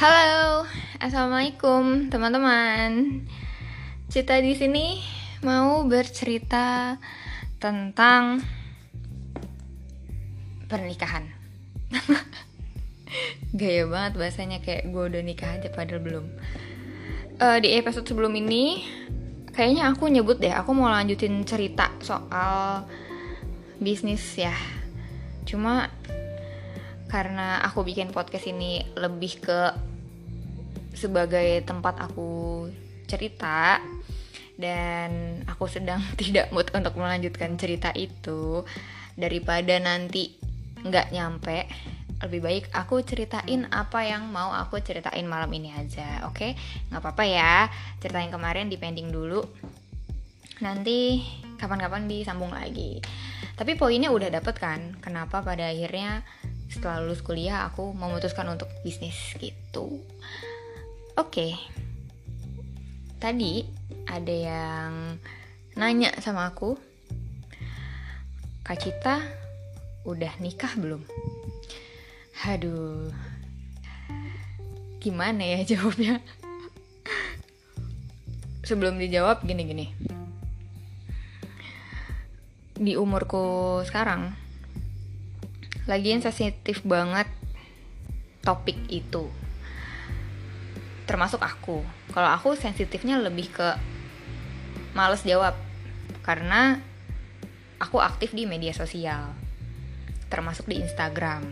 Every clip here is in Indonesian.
Halo, assalamualaikum teman-teman. Cita di sini mau bercerita tentang pernikahan. Gaya banget bahasanya kayak gue udah nikah aja padahal belum. Uh, di episode sebelum ini, kayaknya aku nyebut deh, aku mau lanjutin cerita soal bisnis ya. Cuma karena aku bikin podcast ini lebih ke sebagai tempat aku cerita dan aku sedang tidak mood untuk melanjutkan cerita itu daripada nanti nggak nyampe lebih baik aku ceritain apa yang mau aku ceritain malam ini aja oke? Nggak apa-apa ya cerita yang kemarin dipending dulu. Nanti kapan-kapan disambung lagi. Tapi poinnya udah dapet kan kenapa pada akhirnya setelah lulus kuliah aku memutuskan untuk bisnis gitu Oke, okay. tadi ada yang nanya sama aku, Kak Cita udah nikah belum? Aduh, gimana ya jawabnya? Sebelum dijawab gini-gini. Di umurku sekarang, lagi sensitif banget topik itu termasuk aku. Kalau aku sensitifnya lebih ke males jawab. Karena aku aktif di media sosial termasuk di Instagram.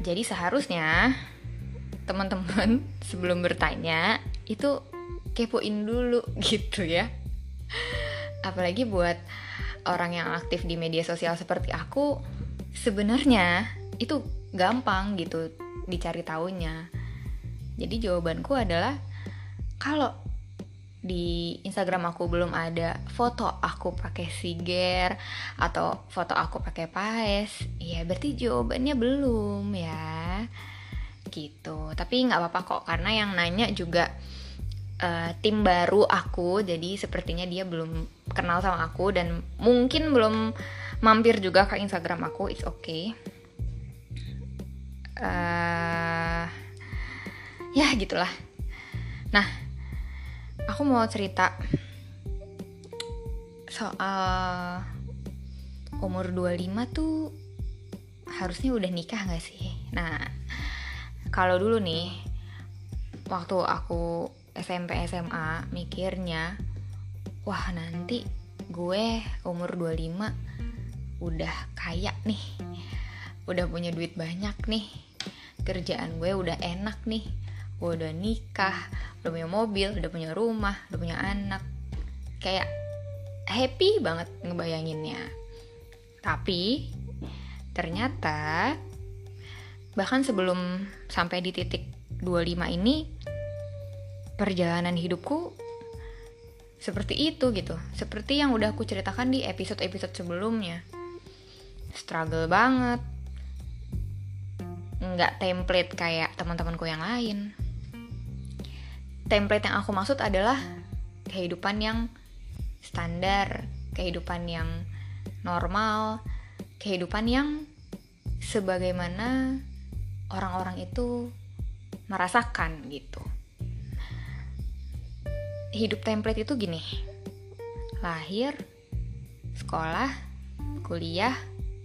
Jadi seharusnya teman-teman sebelum bertanya itu kepoin dulu gitu ya. Apalagi buat orang yang aktif di media sosial seperti aku sebenarnya itu gampang gitu dicari tahunya jadi jawabanku adalah kalau di Instagram aku belum ada foto aku pakai siger atau foto aku pakai paes, ya berarti jawabannya belum ya. Gitu. Tapi nggak apa-apa kok karena yang nanya juga uh, tim baru aku, jadi sepertinya dia belum kenal sama aku dan mungkin belum mampir juga ke Instagram aku. It's okay. Uh, ya gitulah. Nah aku mau cerita soal umur 25 tuh harusnya udah nikah gak sih? Nah kalau dulu nih waktu aku SMP SMA mikirnya wah nanti gue umur 25 udah kaya nih udah punya duit banyak nih kerjaan gue udah enak nih gue udah nikah udah punya mobil udah punya rumah udah punya anak. Kayak happy banget ngebayanginnya. Tapi ternyata bahkan sebelum sampai di titik 25 ini perjalanan hidupku seperti itu gitu. Seperti yang udah aku ceritakan di episode-episode sebelumnya. Struggle banget. Nggak template kayak teman-temanku yang lain template yang aku maksud adalah kehidupan yang standar, kehidupan yang normal, kehidupan yang sebagaimana orang-orang itu merasakan gitu. Hidup template itu gini. Lahir, sekolah, kuliah,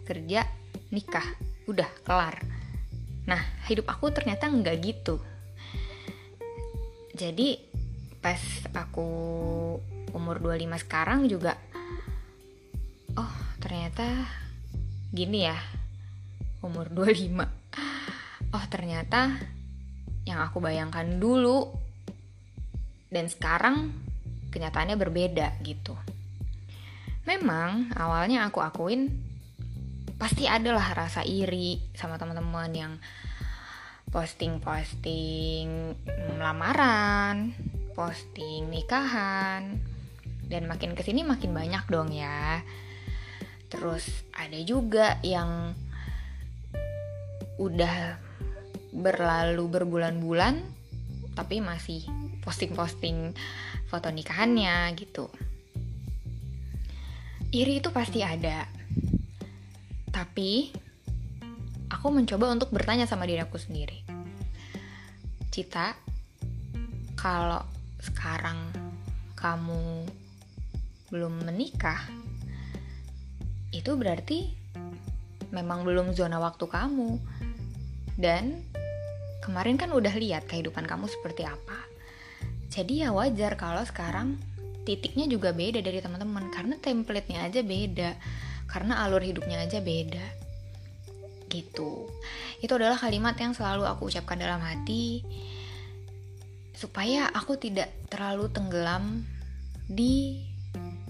kerja, nikah, udah kelar. Nah, hidup aku ternyata nggak gitu jadi pas aku umur 25 sekarang juga oh ternyata gini ya umur 25 oh ternyata yang aku bayangkan dulu dan sekarang kenyataannya berbeda gitu. Memang awalnya aku akuin pasti adalah rasa iri sama teman-teman yang posting-posting lamaran, posting nikahan, dan makin ke sini makin banyak dong ya. Terus ada juga yang udah berlalu berbulan-bulan tapi masih posting-posting foto nikahannya gitu. Iri itu pasti ada. Tapi aku mencoba untuk bertanya sama diri aku sendiri. Cita kalau sekarang kamu belum menikah itu berarti memang belum zona waktu kamu. Dan kemarin kan udah lihat kehidupan kamu seperti apa. Jadi ya wajar kalau sekarang titiknya juga beda dari teman-teman. Karena template-nya aja beda. Karena alur hidupnya aja beda gitu. Itu adalah kalimat yang selalu aku ucapkan dalam hati supaya aku tidak terlalu tenggelam di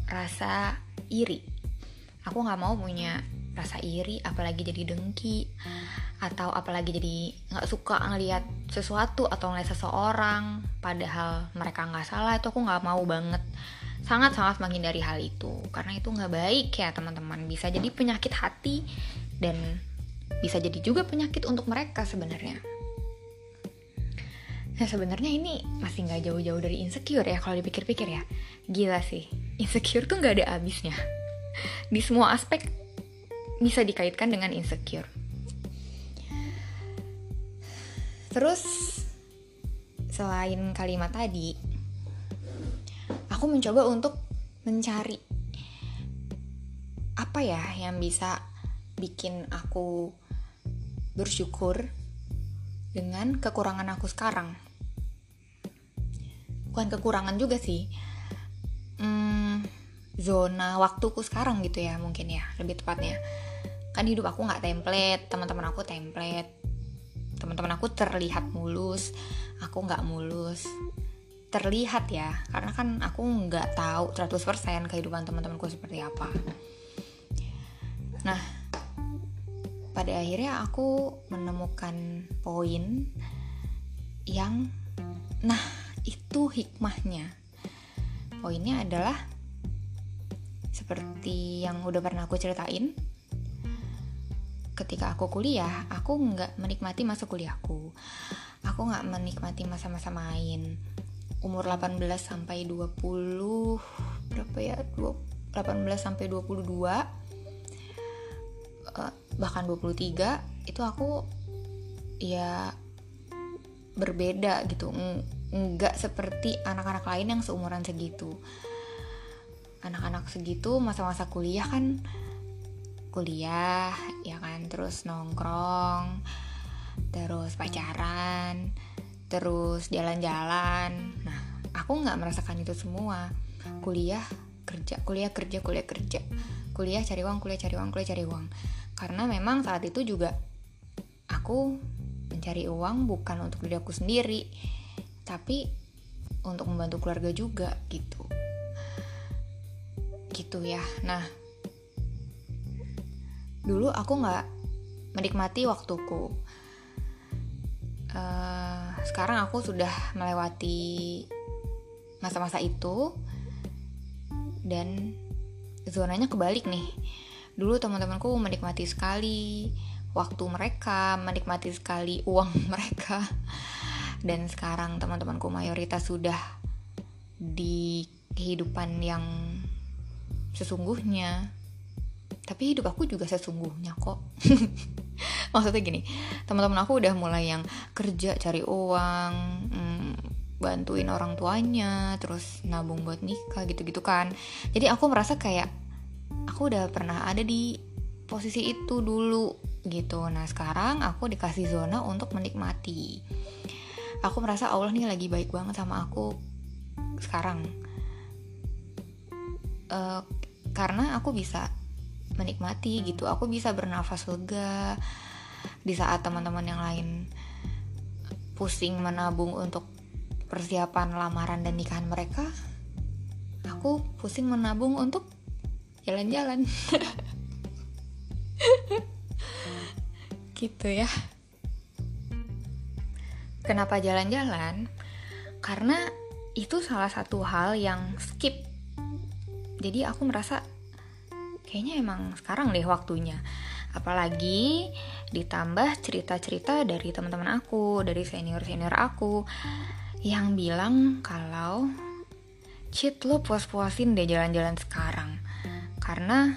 rasa iri. Aku nggak mau punya rasa iri apalagi jadi dengki atau apalagi jadi nggak suka ngelihat sesuatu atau ngeliat seseorang padahal mereka nggak salah itu aku nggak mau banget. Sangat sangat menghindari hal itu karena itu nggak baik ya teman-teman. Bisa jadi penyakit hati dan bisa jadi juga penyakit untuk mereka sebenarnya Nah sebenarnya ini masih nggak jauh-jauh dari insecure ya kalau dipikir-pikir ya. Gila sih, insecure tuh nggak ada habisnya. Di semua aspek bisa dikaitkan dengan insecure. Terus selain kalimat tadi, aku mencoba untuk mencari apa ya yang bisa bikin aku bersyukur dengan kekurangan aku sekarang. Bukan kekurangan juga sih. Hmm, zona waktuku sekarang gitu ya mungkin ya lebih tepatnya. Kan hidup aku nggak template teman-teman aku template. Teman-teman aku terlihat mulus aku nggak mulus. Terlihat ya karena kan aku nggak tahu 100% kehidupan teman-temanku seperti apa. Nah pada akhirnya aku menemukan poin yang nah itu hikmahnya. Poinnya adalah seperti yang udah pernah aku ceritain ketika aku kuliah aku nggak menikmati masa kuliahku. Aku nggak menikmati masa-masa main. Umur 18 sampai 20 berapa ya? 18 sampai 22 uh, eh, bahkan 23 itu aku ya berbeda gitu. Nggak seperti anak-anak lain yang seumuran segitu. Anak-anak segitu masa-masa kuliah kan kuliah ya kan terus nongkrong terus pacaran terus jalan-jalan. Nah aku nggak merasakan itu semua. Kuliah kerja kuliah kerja kuliah kerja. Kuliah cari uang kuliah cari uang kuliah cari uang karena memang saat itu juga aku mencari uang bukan untuk diri aku sendiri tapi untuk membantu keluarga juga gitu. Gitu ya. Nah dulu aku nggak menikmati waktuku. Uh, sekarang aku sudah melewati masa-masa itu dan zonanya kebalik nih dulu teman-temanku menikmati sekali waktu mereka menikmati sekali uang mereka. Dan sekarang teman-temanku mayoritas sudah di kehidupan yang sesungguhnya. Tapi hidup aku juga sesungguhnya kok. Maksudnya gini teman-teman aku udah mulai yang kerja cari uang hmm, bantuin orang tuanya terus nabung buat nikah gitu-gitu kan. Jadi aku merasa kayak aku udah pernah ada di posisi itu dulu gitu. Nah sekarang aku dikasih zona untuk menikmati. Aku merasa Allah nih lagi baik banget sama aku sekarang. Uh, karena aku bisa menikmati gitu. Aku bisa bernafas lega di saat teman-teman yang lain pusing menabung untuk persiapan lamaran dan nikahan mereka. Aku pusing menabung untuk jalan-jalan gitu ya Kenapa jalan-jalan? Karena itu salah satu hal yang skip. Jadi aku merasa kayaknya emang sekarang deh waktunya. Apalagi ditambah cerita-cerita dari teman-teman aku, dari senior-senior aku yang bilang kalau cheat lo puas-puasin deh jalan-jalan sekarang. Karena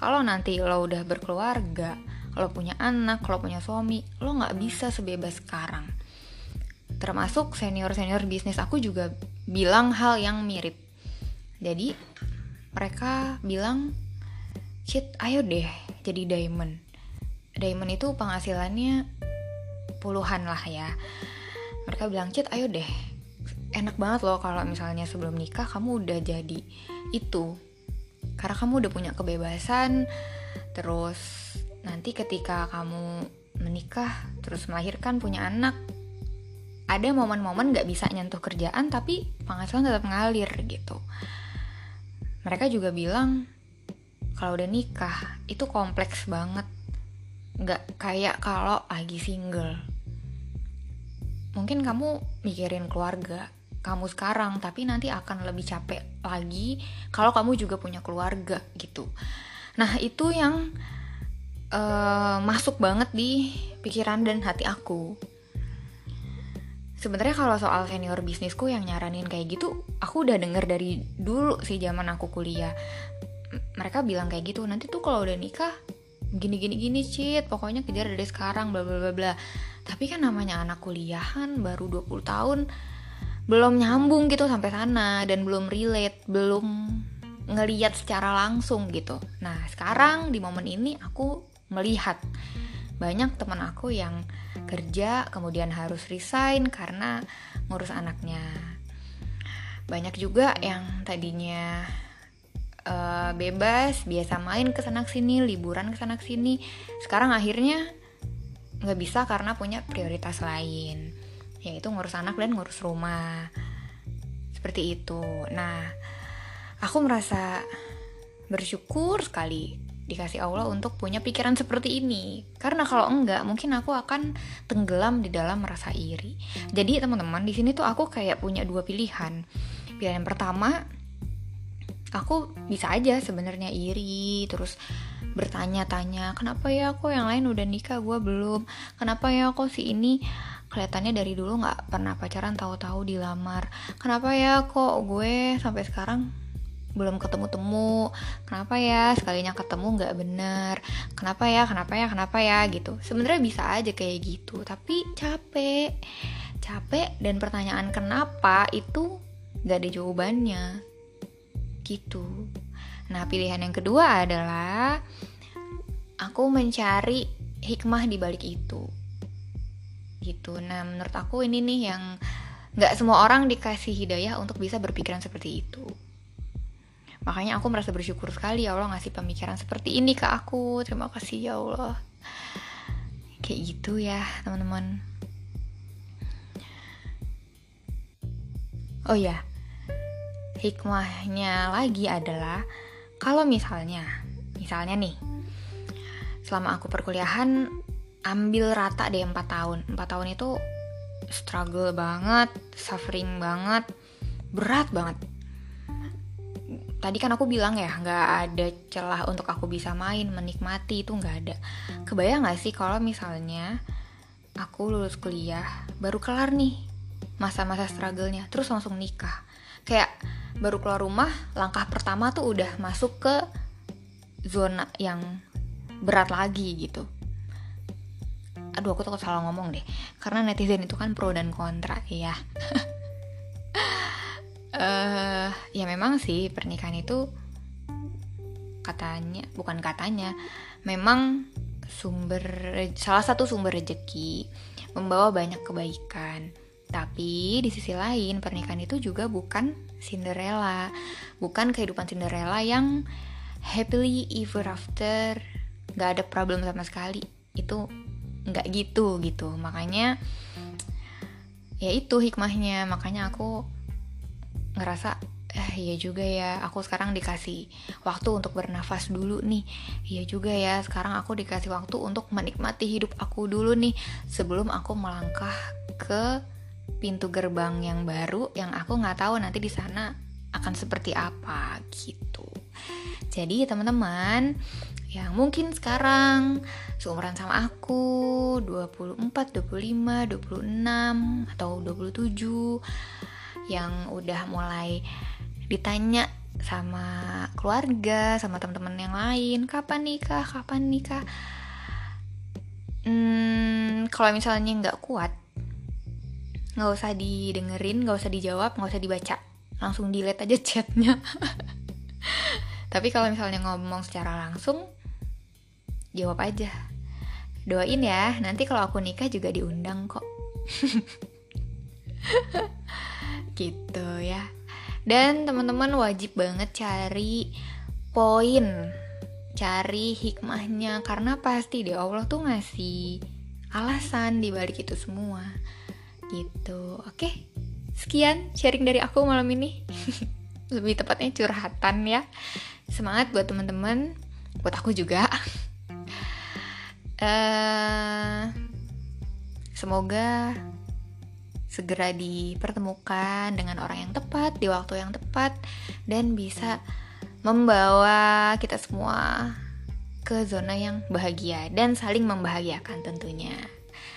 kalau nanti lo udah berkeluarga, lo punya anak, lo punya suami, lo nggak bisa sebebas sekarang. Termasuk senior-senior bisnis aku juga bilang hal yang mirip. Jadi mereka bilang Cit ayo deh jadi diamond. Diamond itu penghasilannya puluhan lah ya. Mereka bilang Cit ayo deh. Enak banget loh kalau misalnya sebelum nikah kamu udah jadi itu karena kamu udah punya kebebasan terus nanti ketika kamu menikah terus melahirkan punya anak ada momen-momen gak bisa nyentuh kerjaan tapi penghasilan tetap ngalir gitu. Mereka juga bilang kalau udah nikah itu kompleks banget. Nggak kayak kalau lagi single. Mungkin kamu mikirin keluarga kamu sekarang tapi nanti akan lebih capek lagi kalau kamu juga punya keluarga gitu. Nah itu yang uh, masuk banget di pikiran dan hati aku. Sebenarnya kalau soal senior bisnisku yang nyaranin kayak gitu aku udah denger dari dulu sih zaman aku kuliah. Mereka bilang kayak gitu nanti tuh kalau udah nikah gini gini gini cheat pokoknya kejar dari sekarang bla bla bla bla. Tapi kan namanya anak kuliahan baru 20 tahun belum nyambung gitu sampai sana dan belum relate belum ngeliat secara langsung gitu. Nah sekarang di momen ini aku melihat banyak teman aku yang kerja kemudian harus resign karena ngurus anaknya. Banyak juga yang tadinya uh, bebas biasa main ke sana sini liburan ke sana sini. Sekarang akhirnya nggak bisa karena punya prioritas lain yaitu ngurus anak dan ngurus rumah. Seperti itu. Nah aku merasa bersyukur sekali dikasih Allah untuk punya pikiran seperti ini. Karena kalau enggak mungkin aku akan tenggelam di dalam merasa iri. Jadi teman-teman di sini tuh aku kayak punya dua pilihan. Pilihan yang pertama aku bisa aja sebenarnya iri terus bertanya-tanya kenapa ya aku yang lain udah nikah gue belum? Kenapa ya aku si ini kelihatannya dari dulu nggak pernah pacaran tahu-tahu dilamar. Kenapa ya kok gue sampai sekarang belum ketemu-temu? Kenapa ya sekalinya ketemu nggak bener? Kenapa ya kenapa ya kenapa ya gitu. Sebenarnya bisa aja kayak gitu tapi capek. Capek dan pertanyaan kenapa itu nggak ada jawabannya. Gitu. Nah pilihan yang kedua adalah aku mencari hikmah di balik itu gitu. Nah menurut aku ini nih yang nggak semua orang dikasih hidayah untuk bisa berpikiran seperti itu. Makanya aku merasa bersyukur sekali ya Allah ngasih pemikiran seperti ini ke aku. Terima kasih ya Allah. Kayak gitu ya teman-teman. Oh ya hikmahnya lagi adalah kalau misalnya misalnya nih selama aku perkuliahan ambil rata deh 4 tahun. 4 tahun itu struggle banget suffering banget berat banget. Tadi kan aku bilang ya nggak ada celah untuk aku bisa main menikmati itu nggak ada. Kebayang nggak sih kalau misalnya aku lulus kuliah baru kelar nih masa-masa struggle-nya terus langsung nikah. Kayak baru keluar rumah langkah pertama tuh udah masuk ke zona yang berat lagi gitu aduh aku takut salah ngomong deh. Karena netizen itu kan pro dan kontra ya uh, ya memang sih pernikahan itu katanya bukan katanya memang sumber salah satu sumber rezeki membawa banyak kebaikan. Tapi di sisi lain pernikahan itu juga bukan Cinderella. Bukan kehidupan Cinderella yang happily ever after. Nggak ada problem sama sekali. Itu nggak gitu gitu. Makanya ya itu hikmahnya. Makanya aku ngerasa eh iya juga ya aku sekarang dikasih waktu untuk bernafas dulu nih. Iya juga ya sekarang aku dikasih waktu untuk menikmati hidup aku dulu nih sebelum aku melangkah ke pintu gerbang yang baru yang aku nggak tahu nanti di sana akan seperti apa gitu. Jadi teman-teman yang mungkin sekarang seumuran sama aku 24, 25, 26 atau 27 yang udah mulai ditanya sama keluarga, sama teman-teman yang lain, kapan nikah, kapan nikah. Hmm, kalau misalnya nggak kuat, nggak usah didengerin nggak usah dijawab nggak usah dibaca. Langsung delete aja chatnya tapi kalau misalnya ngomong secara langsung jawab aja. Doain ya nanti kalau aku nikah juga diundang kok. Gitu ya. Dan teman-teman wajib banget cari poin cari hikmahnya. Karena pasti di Allah tuh ngasih alasan di balik itu semua. Gitu. Oke sekian sharing dari aku malam ini. Lebih tepatnya curhatan ya semangat buat teman-teman buat aku juga uh, semoga segera dipertemukan dengan orang yang tepat di waktu yang tepat dan bisa membawa kita semua ke zona yang bahagia dan saling membahagiakan tentunya.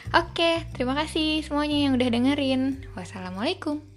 Oke, terima kasih semuanya yang udah dengerin. Wassalamualaikum.